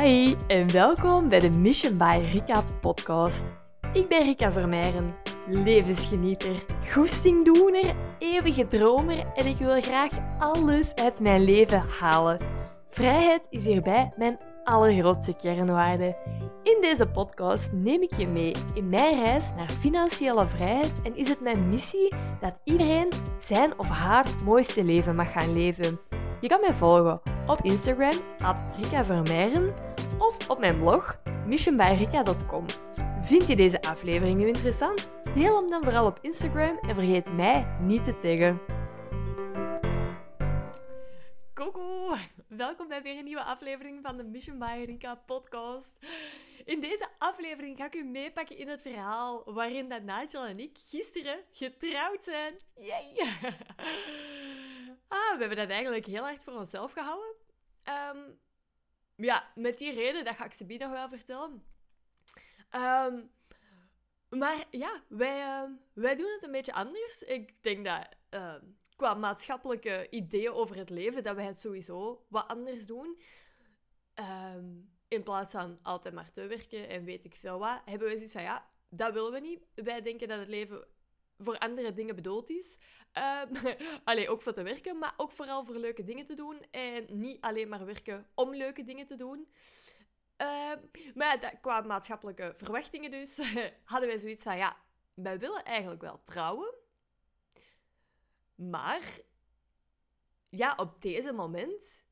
Hi en welkom bij de Mission by Rika podcast. Ik ben Rika Vermeijren, levensgenieter, goestingdoener, eeuwige dromer en ik wil graag alles uit mijn leven halen. Vrijheid is hierbij mijn allergrootste kernwaarde. In deze podcast neem ik je mee in mijn reis naar financiële vrijheid en is het mijn missie dat iedereen zijn of haar mooiste leven mag gaan leven. Je kan mij volgen op Instagram, at Rika of op mijn blog, missionbyrika.com. Vind je deze aflevering nu interessant? Deel hem dan vooral op Instagram en vergeet mij niet te taggen. Coco, welkom bij weer een nieuwe aflevering van de Mission by podcast. In deze aflevering ga ik u meepakken in het verhaal waarin dat Nigel en ik gisteren getrouwd zijn. Yay! Ah, we hebben dat eigenlijk heel erg voor onszelf gehouden. Ehm, ja, met die reden, dat ga ik ze wel vertellen. Ehm, maar ja, wij, ehm, wij doen het een beetje anders. Ik denk dat qua maatschappelijke ideeën over het leven, dat wij het sowieso wat anders doen. in plaats van altijd maar te werken en weet ik veel wat, hebben we zoiets van ja, dat willen we niet. Wij denken dat het leven voor andere dingen bedoeld is. Um, allee, ook voor te werken, maar ook vooral voor leuke dingen te doen. En niet alleen maar werken om leuke dingen te doen. Uh, maar qua maatschappelijke verwachtingen dus, hadden wij zoiets van, ja, wij willen eigenlijk wel trouwen. Maar, ja, op deze moment,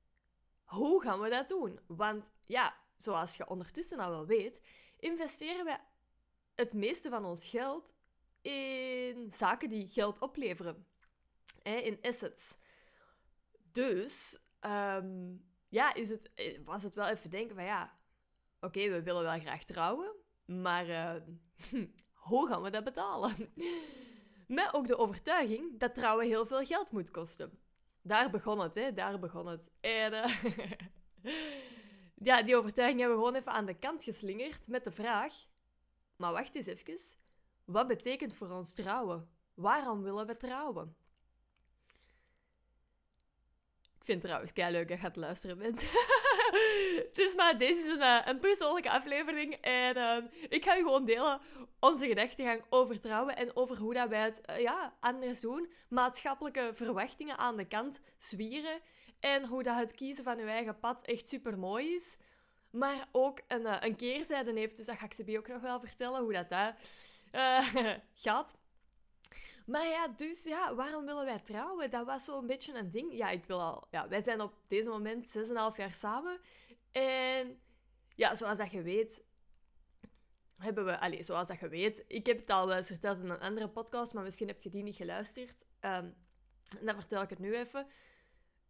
hoe gaan we dat doen? Want ja, zoals je ondertussen al wel weet, investeren wij het meeste van ons geld in zaken die geld opleveren. in assets. Dus ehm, ja, is het, eh, was het wel even denken van ja, oké, we willen wel graag trouwen, maar uh, hoe gaan we dat betalen? Met ook de overtuiging dat trouwen heel veel geld moet kosten. Daar begon het, hè? Daar begon het. En uh, ja, die overtuiging hebben we gewoon even aan de kant geslingerd met de vraag: maar wacht eens even, wat betekent voor ons trouwen? Waarom willen we trouwen? Ik vind het trouwens kei leuk dat je gaat luisteren bent. dus maar deze is een, eh, een persoonlijke aflevering. En uh, ik ga je gewoon delen onze gedachtegang over trouwen en over hoe dat wij het uh, ja, anders doen. Maatschappelijke verwachtingen aan de kant zwieren. En hoe dat het kiezen van je eigen pad echt super mooi is. Maar ook een, uh, een keerzijde heeft. Dus dat ga ik ze ook nog wel vertellen. Hoe dat, dat gaat. Maar ja, dus ja, waarom willen wij trouwen? Dat was zo'n beetje een ding. Ja, ik wil al... Ja, wij zijn op deze moment 6,5 jaar samen. En ja, zoals dat je weet... Hebben we... Allez, zoals dat je weet... Ik heb het al wel eens verteld in een andere podcast, maar misschien heb je die niet geluisterd. Um, dan vertel ik het nu even.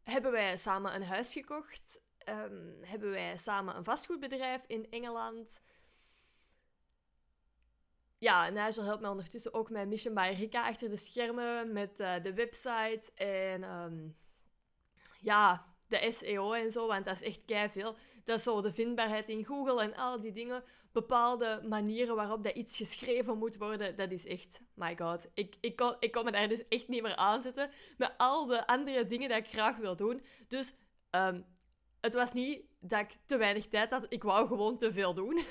Hebben wij samen een huis gekocht. Um, hebben wij samen een vastgoedbedrijf in Engeland ja, Nigel helpt mij ondertussen ook met Mission by Rika achter de schermen, met uh, de website en um, ja, de SEO en zo, want dat is echt kei veel. Dat is zo de vindbaarheid in Google en al die dingen. Bepaalde manieren waarop dat iets geschreven moet worden, dat is echt, my god. Ik, ik, kon, ik kon me daar dus echt niet meer aan zitten met al de andere dingen die ik graag wil doen. Dus um, het was niet dat ik te weinig tijd had. Ik wou gewoon te veel doen.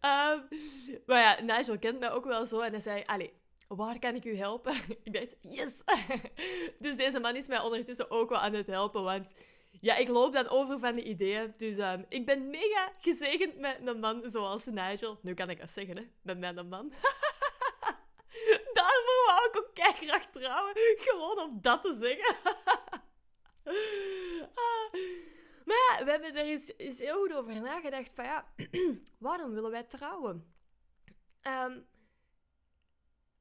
um, maar ja, Nigel kent mij ook wel zo. En hij zei, allee, waar kan ik u helpen? ik dacht, yes! dus deze man is mij ondertussen ook wel aan het helpen. Want ja, ik loop dan over van de ideeën. Dus um, ik ben mega gezegend met een man zoals Nigel. Nu kan ik dat zeggen, hè. Met mijn man. Daarvoor wou ik ook kei graag trouwen. Gewoon om dat te zeggen. Ah. Maar ja, we hebben er eens, eens, heel goed over nagedacht van ja, waarom willen wij trouwen? Um,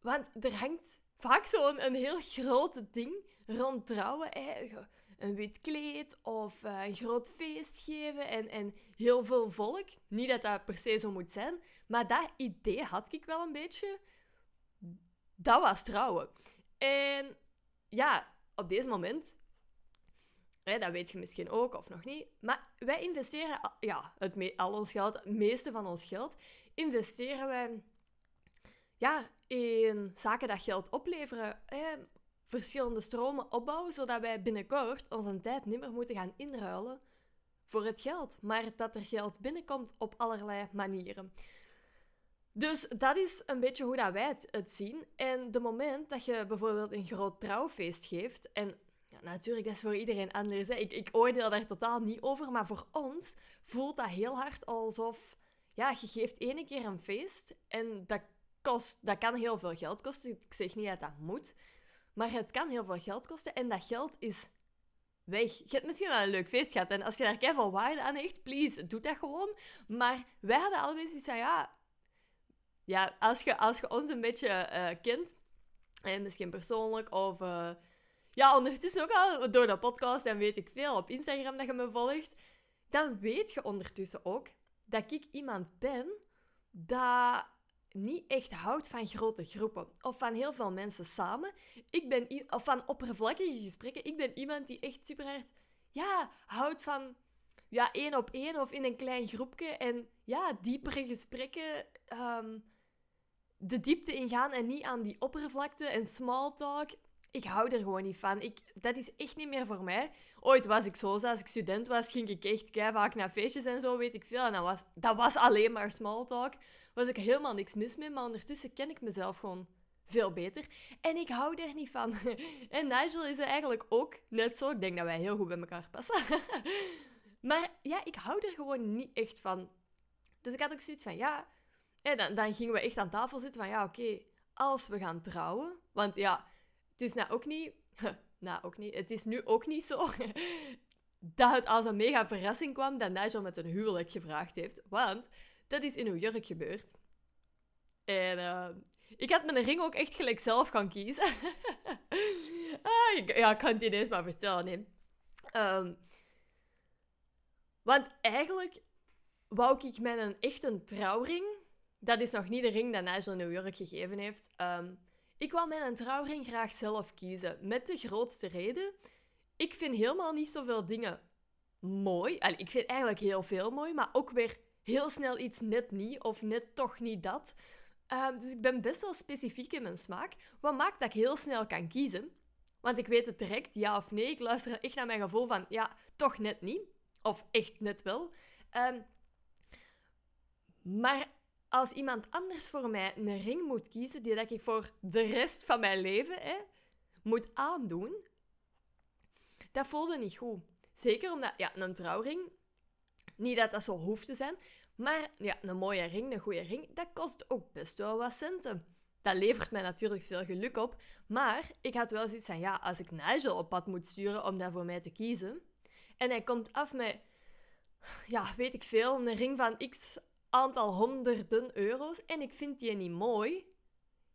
want er hangt vaak zo'n een heel groot ding rond trouwen. Een wit kleed of uh, een groot feest geven en, en heel veel volk. Niet dat dat per se zo moet zijn, maar dat idee had ik wel een beetje. Dat was trouwen. En ja, op deze moment dat weet je misschien ook of nog niet. Maar wij investeren ja, het al ons geld, het meeste van ons geld, investeren wij ja, in zaken dat geld opleveren. verschillende stromen opbouwen, zodat wij binnenkort onze tijd niet meer moeten gaan inruilen voor het geld, maar dat er geld binnenkomt op allerlei manieren. Dus dat is een beetje hoe dat wij het, zien. En de moment dat je bijvoorbeeld een groot trouwfeest geeft, en ja, natuurlijk, dat is voor iedereen anders. Hè. Ik, ik oordeel daar totaal niet over, maar voor ons voelt dat heel hard alsof ja, je geeft ene keer een feest en dat, kost, dat kan heel veel geld kosten. Ik zeg niet dat dat moet, maar het kan heel veel geld kosten en dat geld is weg. Je hebt misschien wel een leuk feest gehad en als je daar keihard waarde aan hecht, please, doe dat gewoon. Maar wij hadden allebei zoiets van, ja, ja als, je, als je ons een beetje uh, kent, en misschien persoonlijk of... Uh, ja, ondertussen ook al door de podcast en weet ik veel op Instagram dat je me volgt, dan weet je ondertussen ook dat ik iemand ben dat niet echt houdt van grote groepen of van heel veel mensen samen. Ik ben of van oppervlakkige gesprekken. Ik ben iemand die echt super hard ja, houdt van ja, één op één of in een klein groepje en ja, diepere gesprekken. Ehm, de diepte ingaan en niet aan die oppervlakte en small talk ik hou er gewoon niet van. Ik, dat is echt niet meer voor mij. Ooit was ik zo, als ik student was, ging ik echt vaak naar feestjes en zo, weet ik veel. En dat was, dat was alleen maar small talk. Was ik helemaal niks mis mee, maar ondertussen ken ik mezelf gewoon veel beter. En ik hou er niet van. En Nigel is er eigenlijk ook net zo. Ik denk dat wij heel goed bij elkaar passen. Maar ja, ik hou er gewoon niet echt van. Dus ik had ook zoiets van, ja... En dan, dan gingen we echt aan tafel zitten van, ja, oké, als we gaan trouwen... Want ja, het is nou ook niet... nou, ook niet. Het is nu ook niet zo dat het als een mega verrassing kwam dat Nigel met een huwelijk gevraagd heeft. Want dat is in New York gebeurd. En uh, ik had mijn ring ook echt gelijk zelf gaan kiezen. ah, ik, ja, ik kan het ineens maar vertellen. Nee. Um, want eigenlijk wou ik met een echt een trouwring... Dat is nog niet de ring dat Nigel in New York gegeven heeft. Um, ik wou mijn trouwring graag zelf kiezen. Met de grootste reden. Ik vind helemaal niet zoveel dingen mooi. Ik vind eigenlijk heel veel mooi, maar ook weer heel snel iets net niet of net toch niet dat. Ehm, dus ik ben best wel specifiek in mijn smaak. Wat maakt dat ik heel snel kan kiezen. Want ik weet het direct, ja of nee. Ik luister echt naar mijn gevoel van, ja, toch net niet. Of echt net wel. Um, maar als iemand anders voor mij een ring moet kiezen die dat ik voor de rest van mijn leven hè, moet aandoen, dat voelde niet goed. Zeker omdat, ja, een trouwring, niet dat dat zo hoeft te zijn, maar ja, een mooie ring, een goede ring, dat kost ook best wel wat centen. Dat levert mij natuurlijk veel geluk op, maar ik had wel zoiets van, ja, als ik Nigel op pad moet sturen om dat voor mij te kiezen, en hij komt af met, ja, weet ik veel, een ring van x aantal honderden euro's en ik vind die niet mooi,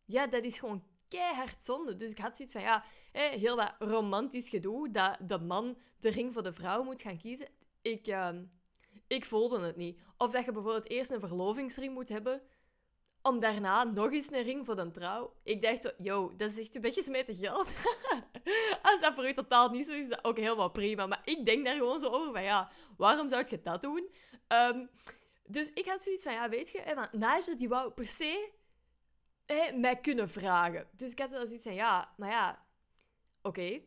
ja, dat is gewoon keihard zonde. Dus ik had zoiets van, ja, heel dat romantisch gedoe, dat de man de ring voor de vrouw moet gaan kiezen. Ik, uh, ik voelde het niet. Of dat je bijvoorbeeld eerst een verlovingsring moet hebben, om daarna nog eens een ring voor de trouw. Ik dacht zo, yo, dat is echt een beetje smeten geld. Als dat voor u totaal niet zo is, dat ook helemaal prima. Maar ik denk daar gewoon zo over van, ja, waarom zou je dat doen? Um, dus ik had zoiets van, ja, weet je, want Nigel die wou per se mij kunnen vragen. Dus ik had wel zoiets van, ja, maar ja, oké.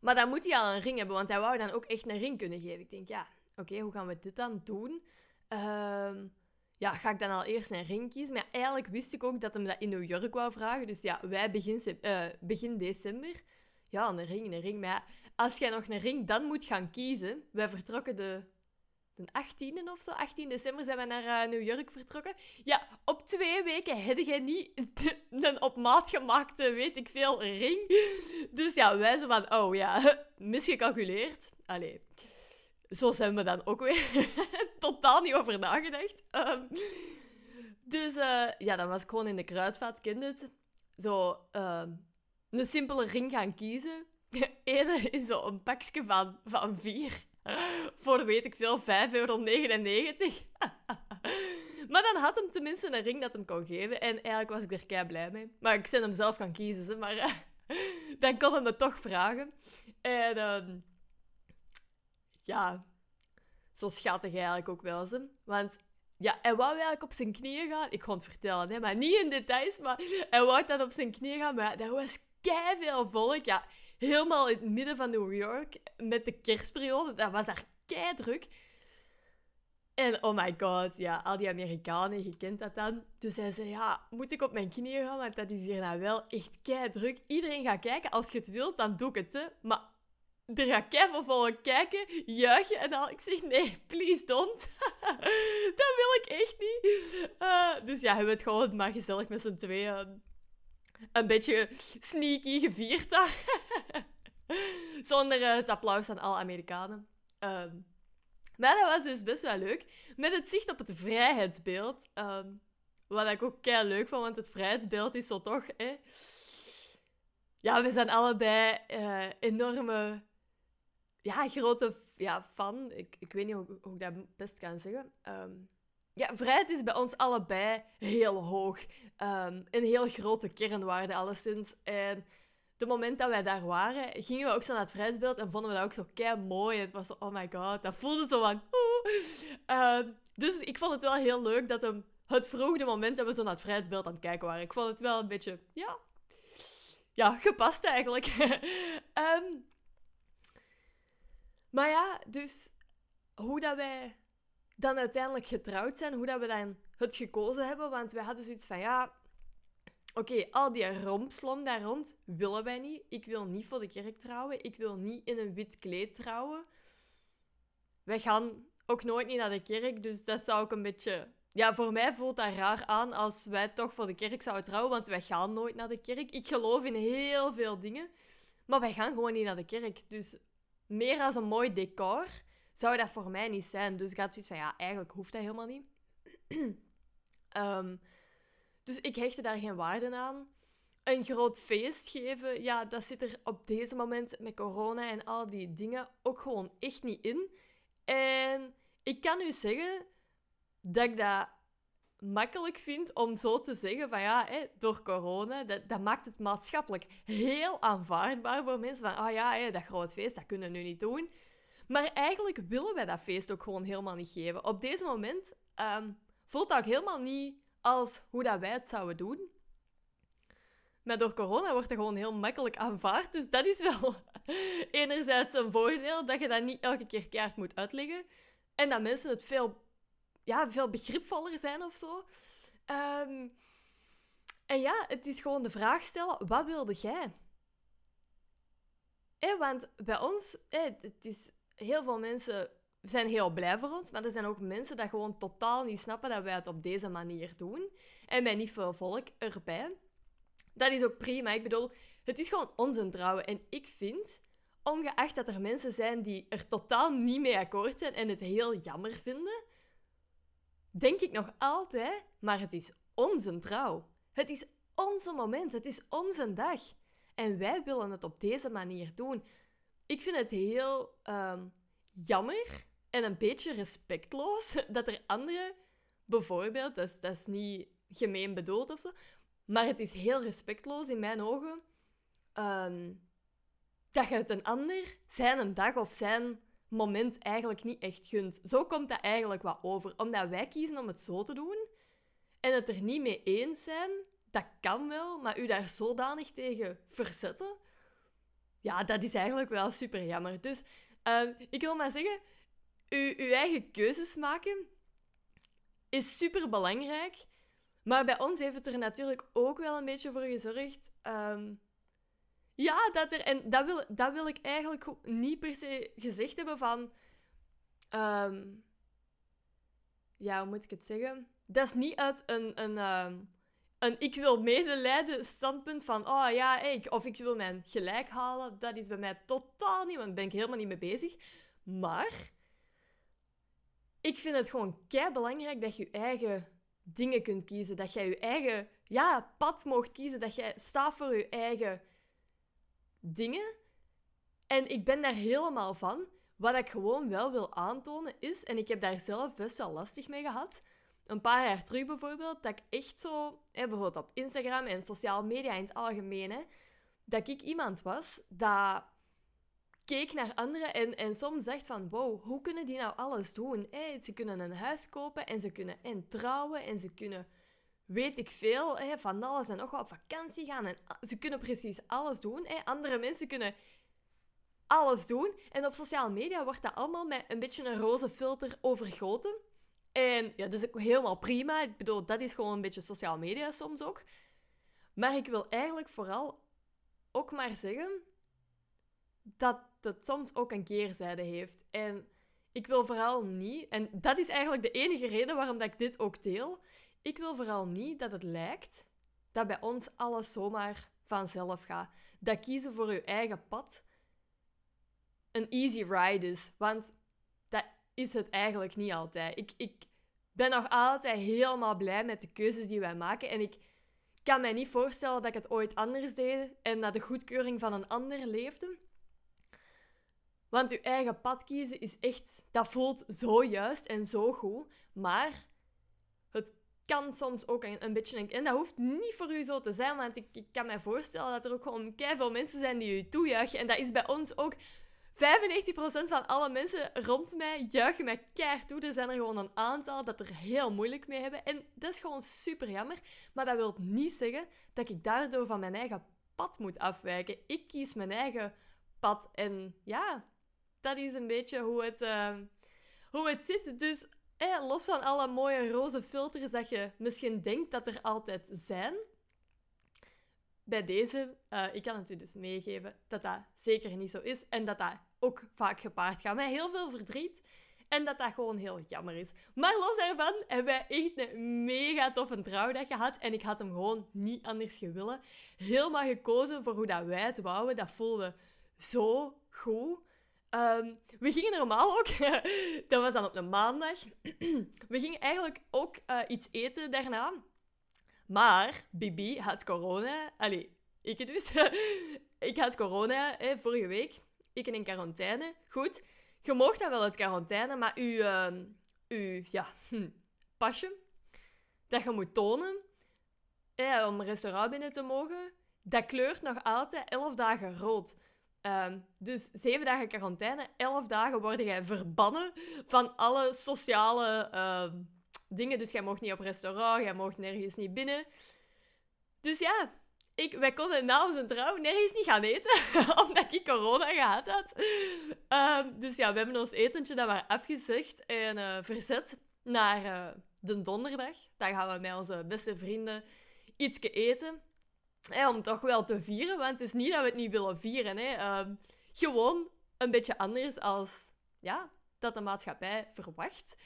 Maar dan moet hij al een ring hebben, want hij wou dan ook echt een ring kunnen geven. Ik denk, ja, oké, hoe gaan we dit dan doen? Ehm, ja, ga ik dan al eerst een ring kiezen? Maar eigenlijk wist ik ook dat hij dat in New York wou vragen. Dus ja, wij begin, uh, begin december. Ja, een ring, een ring. Maar ja, als jij nog een ring dan moet gaan kiezen... Wij vertrokken de de 18e of zo, 18 december zijn we naar uh, New York vertrokken. Ja, op twee weken had jij niet een op maat gemaakte, weet ik veel, ring. Dus ja, wij zo van, oh ja, misgecalculeerd. Allee, zo zijn we dan ook weer. Totaal niet over nagedacht. Um, dus uh, ja, dan was ik gewoon in de kruidvat, het. Zo uh, een simpele ring gaan kiezen. Ene is zo een pakje van, van vier. Voor weet ik veel, 5,99 euro. maar dan had hem tenminste een ring dat hem kon geven. En eigenlijk was ik er kei blij mee. Maar ik zou hem zelf gaan kiezen, ze, maar dan kon hij me toch vragen. En uh, ja, zo schattig eigenlijk ook wel. Ze. Want ja, hij wou eigenlijk op zijn knieën gaan. Ik kon het vertellen, hè, maar niet in details. Maar hij wou dan op zijn knieën gaan. Maar dat was kei veel volk. Ja, helemaal in het midden van New York met de kerstperiode. Dat was daar druk. En oh my god, ja, al die Amerikanen, je kent dat dan. Dus hij zei, ja, moet ik op mijn knieën gaan? Want dat is hier nou wel echt druk. Iedereen gaat kijken. Als je het wilt, dan doe ik het. Hè. Maar er gaat keihard volgen kijken, juichen. En dan ik zeg, nee, please don't. dat wil ik echt niet. Uh, dus ja, hebben we het gewoon maar gezellig met z'n tweeën een beetje sneaky gevierd daar. Zonder uh, het applaus van alle Amerikanen. Uh, maar dat was dus best wel leuk. Met het zicht op het vrijheidsbeeld. Um, wat ik ook kei leuk vond, want het vrijheidsbeeld is zo toch... Hè, ja, we zijn allebei uh, enorme... Ja, grote ja, fan. Ik, ik weet niet hoe, hoe ik dat best kan zeggen. Um, ja, vrijheid is bij ons allebei heel hoog. Um, een heel grote kernwaarde, alleszins. En de moment dat wij daar waren, gingen we ook zo naar het vrijheidsbeeld en vonden we dat ook zo kei mooi. Het was zo, oh my god, dat voelde zo van. Uh, dus ik vond het wel heel leuk dat hem het vroeg de moment dat we zo naar het vrijheidsbeeld aan het kijken waren. Ik vond het wel een beetje, ja, ja gepast eigenlijk. um, maar ja, dus hoe dat wij dan uiteindelijk getrouwd zijn, hoe dat we dan het gekozen hebben. Want wij hadden zoiets van, ja, oké, al die rompslom daar rond willen wij niet. Ik wil niet voor de kerk trouwen. Ik wil niet in een wit kleed trouwen. Wij gaan ook nooit niet naar de kerk, dus dat zou ook een beetje... Ja, voor mij voelt dat raar aan als wij toch voor de kerk zouden trouwen, want wij gaan nooit naar de kerk. Ik geloof in heel veel dingen, maar wij gaan gewoon niet naar de kerk. Dus meer als een mooi decor zou dat voor mij niet zijn. Dus ik had zoiets van, ja, eigenlijk hoeft dat helemaal niet. um, dus ik hechtte daar geen waarde aan. Een groot feest geven, ja, dat zit er op deze moment met corona en al die dingen ook gewoon echt niet in. En ik kan u zeggen dat ik dat makkelijk vind om zo te zeggen van ja, door corona, dat, dat, maakt het maatschappelijk heel aanvaardbaar voor mensen van ah ja, dat groot feest, dat kunnen we nu niet doen. Maar eigenlijk willen wij dat feest ook gewoon helemaal niet geven. Op deze moment um, voelt dat ook helemaal niet als hoe dat wij het zouden doen. Maar door corona wordt dat gewoon heel makkelijk aanvaard. Dus dat is wel enerzijds een voordeel, dat je dat niet elke keer kaart moet uitleggen. En dat mensen het veel, ja, veel begripvoller zijn of zo. Um, en ja, het is gewoon de vraag stellen, wat wilde jij? Eh, want bij ons, eh, het is heel veel mensen zijn heel blij voor ons, maar er zijn ook mensen die gewoon totaal niet snappen dat wij het op deze manier doen. En bij niet veel volk erbij. Dat is ook prima. Ik bedoel, het is gewoon onze trouwen. En ik vind, ongeacht dat er mensen zijn die er totaal niet mee akkoord zijn en het heel jammer vinden, denk ik nog altijd, maar het is onze trouw. Het is onze moment, het is onze dag. En wij willen het op deze manier doen ik vind het heel ehm, jammer en een beetje respectloos dat er anderen, bijvoorbeeld, dat is, dat is niet gemeen bedoeld of zo, maar het is heel respectloos in mijn ogen ehm, dat je het een ander zijn een dag of zijn moment eigenlijk niet echt gunt. Zo komt dat eigenlijk wat over. Omdat wij kiezen om het zo te doen en het er niet mee eens zijn, dat kan wel, maar u daar zodanig tegen verzetten ja, dat is eigenlijk wel super jammer. Dus ehm, ik wil maar zeggen, u, uw eigen keuzes maken is super belangrijk. Maar bij ons heeft het er natuurlijk ook wel een beetje voor gezorgd. Um, ja, dat er. En dat wil, dat wil ik eigenlijk niet per se gezegd hebben van. Um, ja, hoe moet ik het zeggen? Dat is niet uit een, een, een ik wil medelijden standpunt van, oh ja, ik, of ik wil mijn gelijk halen, dat is bij mij totaal niet, want daar ben ik helemaal niet mee bezig. Maar ik vind het gewoon kei belangrijk dat je je eigen dingen kunt kiezen. Dat jij je eigen ja, pad mocht kiezen. Dat jij staat voor je eigen dingen. En ik ben daar helemaal van. Wat ik gewoon wel wil aantonen is, en ik heb daar zelf best wel lastig mee gehad, een paar jaar terug bijvoorbeeld, dat ik echt zo, hè, bijvoorbeeld op Instagram en sociale media in het algemeen, hè, dat ik iemand was dat keek naar anderen en, en soms zegt van, wow, hoe kunnen die nou alles doen? Hey, ze kunnen een huis kopen en ze kunnen en trouwen en ze kunnen weet ik veel, hè, van alles en nog wat op vakantie gaan. En ze kunnen precies alles doen. Hè. Andere mensen kunnen alles doen. En op sociale media wordt dat allemaal met een beetje een roze filter overgoten. En ja, dat is ook helemaal prima. Ik bedoel, dat is gewoon een beetje sociale media soms ook. Maar ik wil eigenlijk vooral ook maar zeggen dat het soms ook een keerzijde heeft. En ik wil vooral niet, en dat is eigenlijk de enige reden waarom dat ik dit ook deel. Ik wil vooral niet dat het lijkt dat bij ons alles zomaar vanzelf gaat. Dat kiezen voor je eigen pad een easy ride is. Want dat is het eigenlijk niet altijd. Ik, ik ben nog altijd helemaal blij met de keuzes die wij maken. En ik kan mij niet voorstellen dat ik het ooit anders deed en naar de goedkeuring van een ander leefde. Want je eigen pad kiezen is echt, dat voelt zo juist en zo goed. Maar het kan soms ook een, een beetje, en dat hoeft niet voor u zo te zijn, want ik, ik kan me voorstellen dat er ook gewoon veel mensen zijn die u toejuichen. En dat is bij ons ook 95% van alle mensen rond mij juichen mij keihard toe. Er zijn er gewoon een aantal dat er heel moeilijk mee hebben. En dat is gewoon super jammer. Maar dat wil niet zeggen dat ik daardoor van mijn eigen pad moet afwijken. Ik kies mijn eigen pad. En ja, dat is een beetje hoe het, uh, hoe het zit. Dus los van alle mooie roze filters dat je misschien denkt dat er altijd zijn. Bij deze, uh, ik kan het u dus meegeven dat dat zeker niet zo is. En dat dat ook vaak gepaard gaat met heel veel verdriet. En dat dat gewoon heel jammer is. Maar los daarvan hebben wij echt een mega toffe trouwdag gehad. En ik had hem gewoon niet anders gewillen. Helemaal gekozen voor hoe dat wij het wouden. Dat voelde zo goed. Um, we gingen normaal ook, dat was dan op een maandag, we gingen eigenlijk ook uh, iets eten daarna. Maar Bibi had corona. Allee, ik dus. ik had corona vorige week. Ik in quarantaine. Goed, je mocht dan wel uit quarantaine, maar uw, uh, uw ja, hm, pasje dat je moet tonen om een restaurant binnen te mogen, dat kleurt nog altijd 11 dagen rood. Ehm, dus zeven dagen quarantaine, elf dagen word jij verbannen van alle sociale uh, dingen. Dus jij mocht niet op restaurant, jij mocht nergens niet binnen. Dus ja, ik, wij konden na onze trouw nergens niet gaan eten, omdat ik corona gehad had. Um, dus ja, we hebben ons etentje dan maar afgezegd en uh, verzet naar uh, de donderdag. Dan gaan we met onze beste vrienden iets eten om toch wel te vieren, want het is niet dat we het niet willen vieren. Hè. Ehm, gewoon een beetje anders als ja, dat de maatschappij verwacht.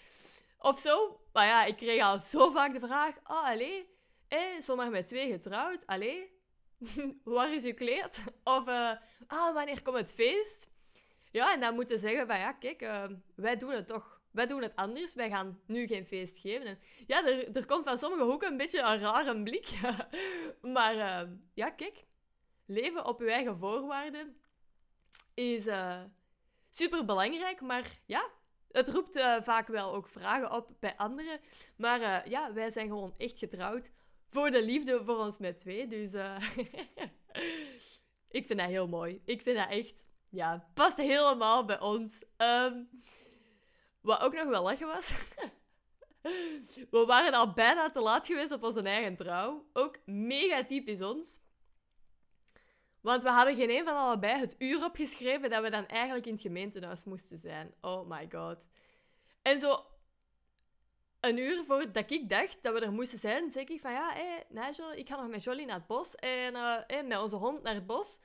Of zo. Maar ja, ik kreeg al zo vaak de vraag: Oh, allee, eh, met twee getrouwd, allee, waar is uw kleed? Of, uh, ah, wanneer komt het feest? Ja, en dan moeten zeggen van ja, kijk, uh, wij doen het toch wij doen het anders. Wij gaan nu geen feest geven. En ja, er, er komt van sommige hoeken een beetje een rare blik. maar uh, ja, kijk. Leven op je eigen voorwaarden is eh, super belangrijk. Maar ja, het roept uh, vaak wel ook vragen op bij anderen. Maar ja, wij zijn gewoon echt getrouwd voor de liefde voor ons met twee. Dus ik vind dat heel mooi. Ik vind dat echt, ja, past helemaal bij ons. Um, wat ook nog wel lachen was. we waren al bijna te laat geweest op onze eigen trouw. Ook mega typisch ons. Want we hadden geen een van allebei het uur opgeschreven dat we dan eigenlijk in het gemeentehuis moesten zijn. Oh my god. En zo een uur voordat ik dacht dat we er moesten zijn, zeg ik van ja, hé, Nigel, ik ga nog met Jolie naar het bos. En uh, met onze hond naar het bos.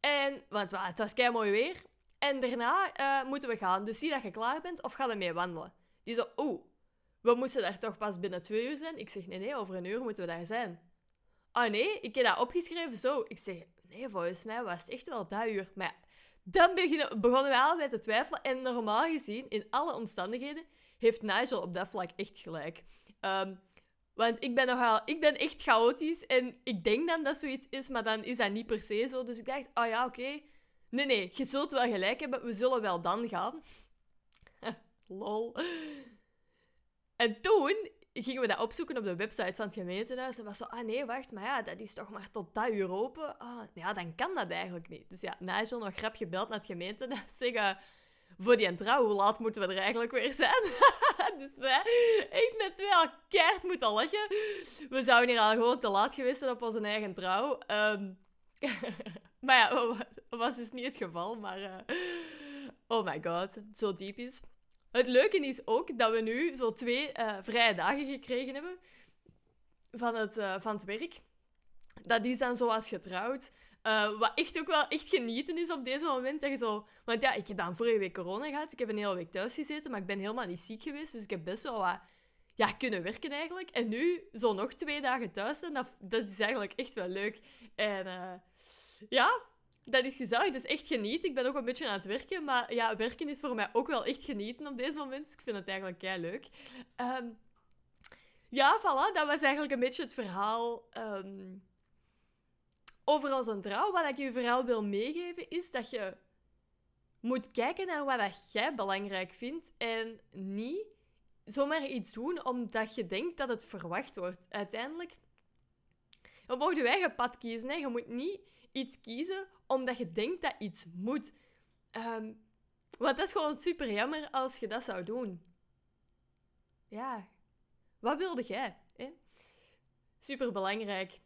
En, want het was kei mooi weer. En daarna uh, moeten we gaan. Dus zie dat je klaar bent of ga ermee wandelen. Die zo, oeh, we moesten daar toch pas binnen twee uur zijn. Ik zeg, nee, nee, over een uur moeten we daar zijn. Ah nee, ik heb dat opgeschreven zo. Ik zeg, nee, volgens mij was het echt wel dat uur. Maar dan begonnen we allebei te twijfelen. En normaal gezien, in alle omstandigheden, heeft Nigel op dat vlak echt gelijk. Um, want ik ben, nogal, ik ben echt chaotisch en ik denk dan dat zoiets is, maar dan is dat niet per se zo. Dus ik dacht, oh ja, oké. Nee, nee, je zult wel gelijk hebben. We zullen wel dan gaan. Lol. En toen gingen we dat opzoeken op de website van het gemeentehuis. En was zo, ah nee, wacht, maar ja, dat is toch maar tot dat uur open. Ah, ja, dan kan dat eigenlijk niet. Dus ja, Nigel nog grap gebeld naar het gemeentehuis. Zeggen, voor die trouw, hoe laat moeten we er eigenlijk weer zijn? dus wij met twee al keihard moeten lachen. We zouden hier al gewoon te laat geweest zijn op onze eigen trouw. Ehm, maar ja, dat was dus niet het geval. Maar uh, oh my god, zo typisch. Het leuke is ook dat we nu zo twee uh, vrije dagen gekregen hebben van het, uh, van het werk. Dat is dan zoals getrouwd. Uh, wat echt ook wel echt genieten is op deze moment. Dat je zo... Want ja, ik heb dan vorige week corona gehad. Ik heb een hele week thuis gezeten, maar ik ben helemaal niet ziek geweest. Dus ik heb best wel wat ja, kunnen werken eigenlijk. En nu zo nog twee dagen thuis zijn, dat, dat is eigenlijk echt wel leuk. En ja, dat is gezellig. Is echt genieten. Ik ben ook een beetje aan het werken. Maar ja, werken is voor mij ook wel echt genieten op deze moment. Dus ik vind het eigenlijk kei leuk. Um, ja, voilà. Dat was eigenlijk een beetje het verhaal... Um, over onze trouw, wat ik je vooral wil meegeven, is dat je moet kijken naar wat dat jij belangrijk vindt en niet zomaar iets doen omdat je denkt dat het verwacht wordt. Uiteindelijk we mogen je eigen pad kiezen. Hè. Je moet niet iets kiezen omdat je denkt dat iets moet. Um, want dat is gewoon super jammer als je dat zou doen. Ja, wat wilde jij? Hè? Super belangrijk.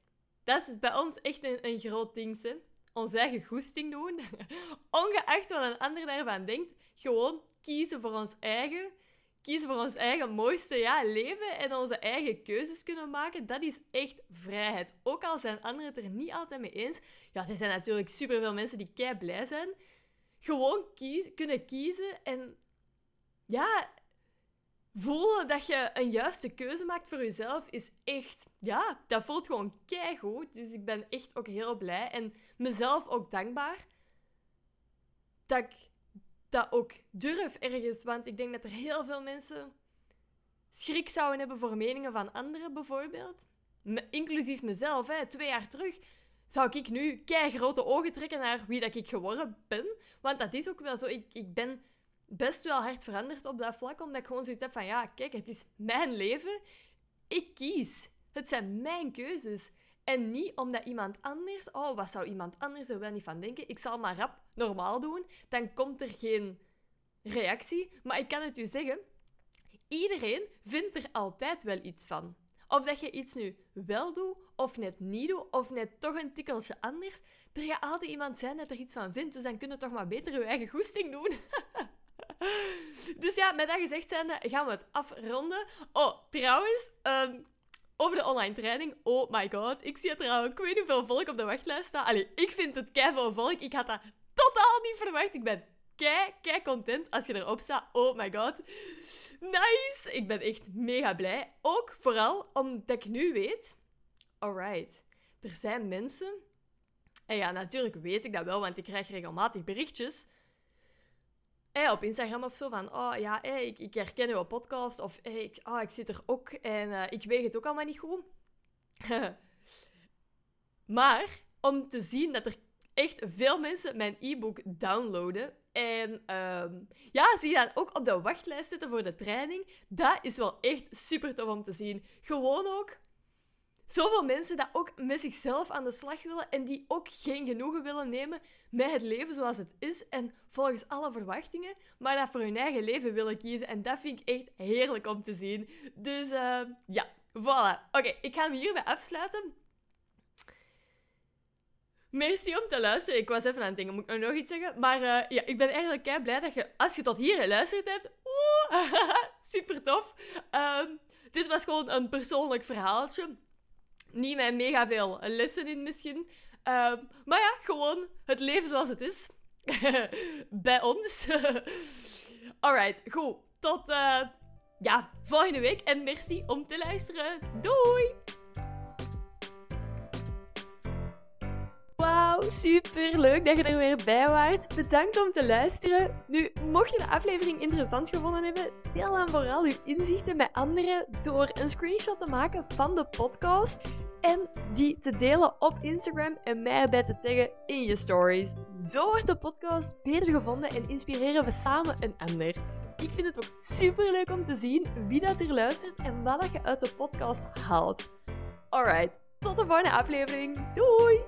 Dat is bij ons echt een, een groot ding, hè. Ons eigen goesting doen. Ongeacht wat een ander daarvan denkt. Gewoon kiezen voor ons eigen. Kiezen voor ons eigen mooiste ja, leven en onze eigen keuzes kunnen maken. Dat is echt vrijheid. Ook al zijn anderen het er niet altijd mee eens. Ja, er zijn natuurlijk superveel mensen die kei blij zijn. Gewoon kunnen kiezen en ja, voelen dat je een juiste keuze maakt voor jezelf is echt, ja, dat voelt gewoon keigoed. Dus ik ben echt ook heel blij en mezelf ook dankbaar dat ik dat ook durf ergens. Want ik denk dat er heel veel mensen schrik zouden hebben voor meningen van anderen, bijvoorbeeld. inclusief mezelf, hè. twee jaar terug zou ik nu kei grote ogen trekken naar wie dat ik geworden ben. Want dat is ook wel zo. Ik, ik ben best wel hard veranderd op dat vlak, omdat ik gewoon zoiets heb van, ja, kijk, het is mijn leven. Ik kies. Het zijn mijn keuzes. En niet omdat iemand anders, oh, wat zou iemand anders er wel niet van denken? Ik zal maar rap normaal doen, dan komt er geen reactie. Maar ik kan het u zeggen, iedereen vindt er altijd wel iets van. Of dat je iets nu wel doet, of net niet doet, of net toch een tikkeltje anders. Er gaat altijd iemand zijn dat er iets van vindt, dus dan kun je toch maar beter je eigen goesting doen. dus ja, met dat gezegd zijnde gaan we het afronden. Oh, trouwens, um, over de online training. Oh my god, ik zie er al ik weet niet hoeveel volk op de wachtlijst staan. Allee, ik vind het kei veel volk. Ik had dat totaal niet verwacht. Ik ben kei, kei content als je erop staat. Oh my god. Nice! Ik ben echt mega blij. Ook vooral omdat ik nu weet... Alright, er zijn mensen... En ja, natuurlijk weet ik dat wel, want ik krijg regelmatig berichtjes Op Instagram of zo van, oh ja, ik, ik herken uw podcast of ik, oh, ik zit er ook en uh, ik weeg het ook allemaal niet goed. maar om te zien dat er echt veel mensen mijn e-book downloaden en um, ja, zie je dan ook op de wachtlijst zitten voor de training, dat is wel echt super tof om te zien. Gewoon ook zoveel mensen dat ook met zichzelf aan de slag willen en die ook geen genoegen willen nemen met het leven zoals het is en volgens alle verwachtingen, maar dat voor hun eigen leven willen kiezen. En dat vind ik echt heerlijk om te zien. Dus uh, ja, voilà. Oké, ik ga hem hierbij afsluiten. Merci om te luisteren. Ik was even aan het denken, moet ik nog iets zeggen? Maar uh, ja, ik ben eigenlijk kei blij dat je, als je tot hier geluisterd hebt, super tof. Uh, dit was gewoon een persoonlijk verhaaltje niet met mega veel lessen in misschien. Ehm, maar ja, gewoon het leven zoals het is. Bij ons. Alright, goed. Tot uh, ja, volgende week. En merci om te luisteren. Doei! Super leuk dat je er weer bij waart. Bedankt om te luisteren. Nu, mocht je de aflevering interessant gevonden hebben, deel dan vooral uw inzichten met anderen door een screenshot te maken van de podcast en die te delen op Instagram en mij erbij te taggen in je stories. Zo wordt de podcast beter gevonden en inspireren we samen een ander. Ik vind het ook super leuk om te zien wie dat er luistert en wat je uit de podcast haalt. Alright, tot de volgende aflevering. Doei!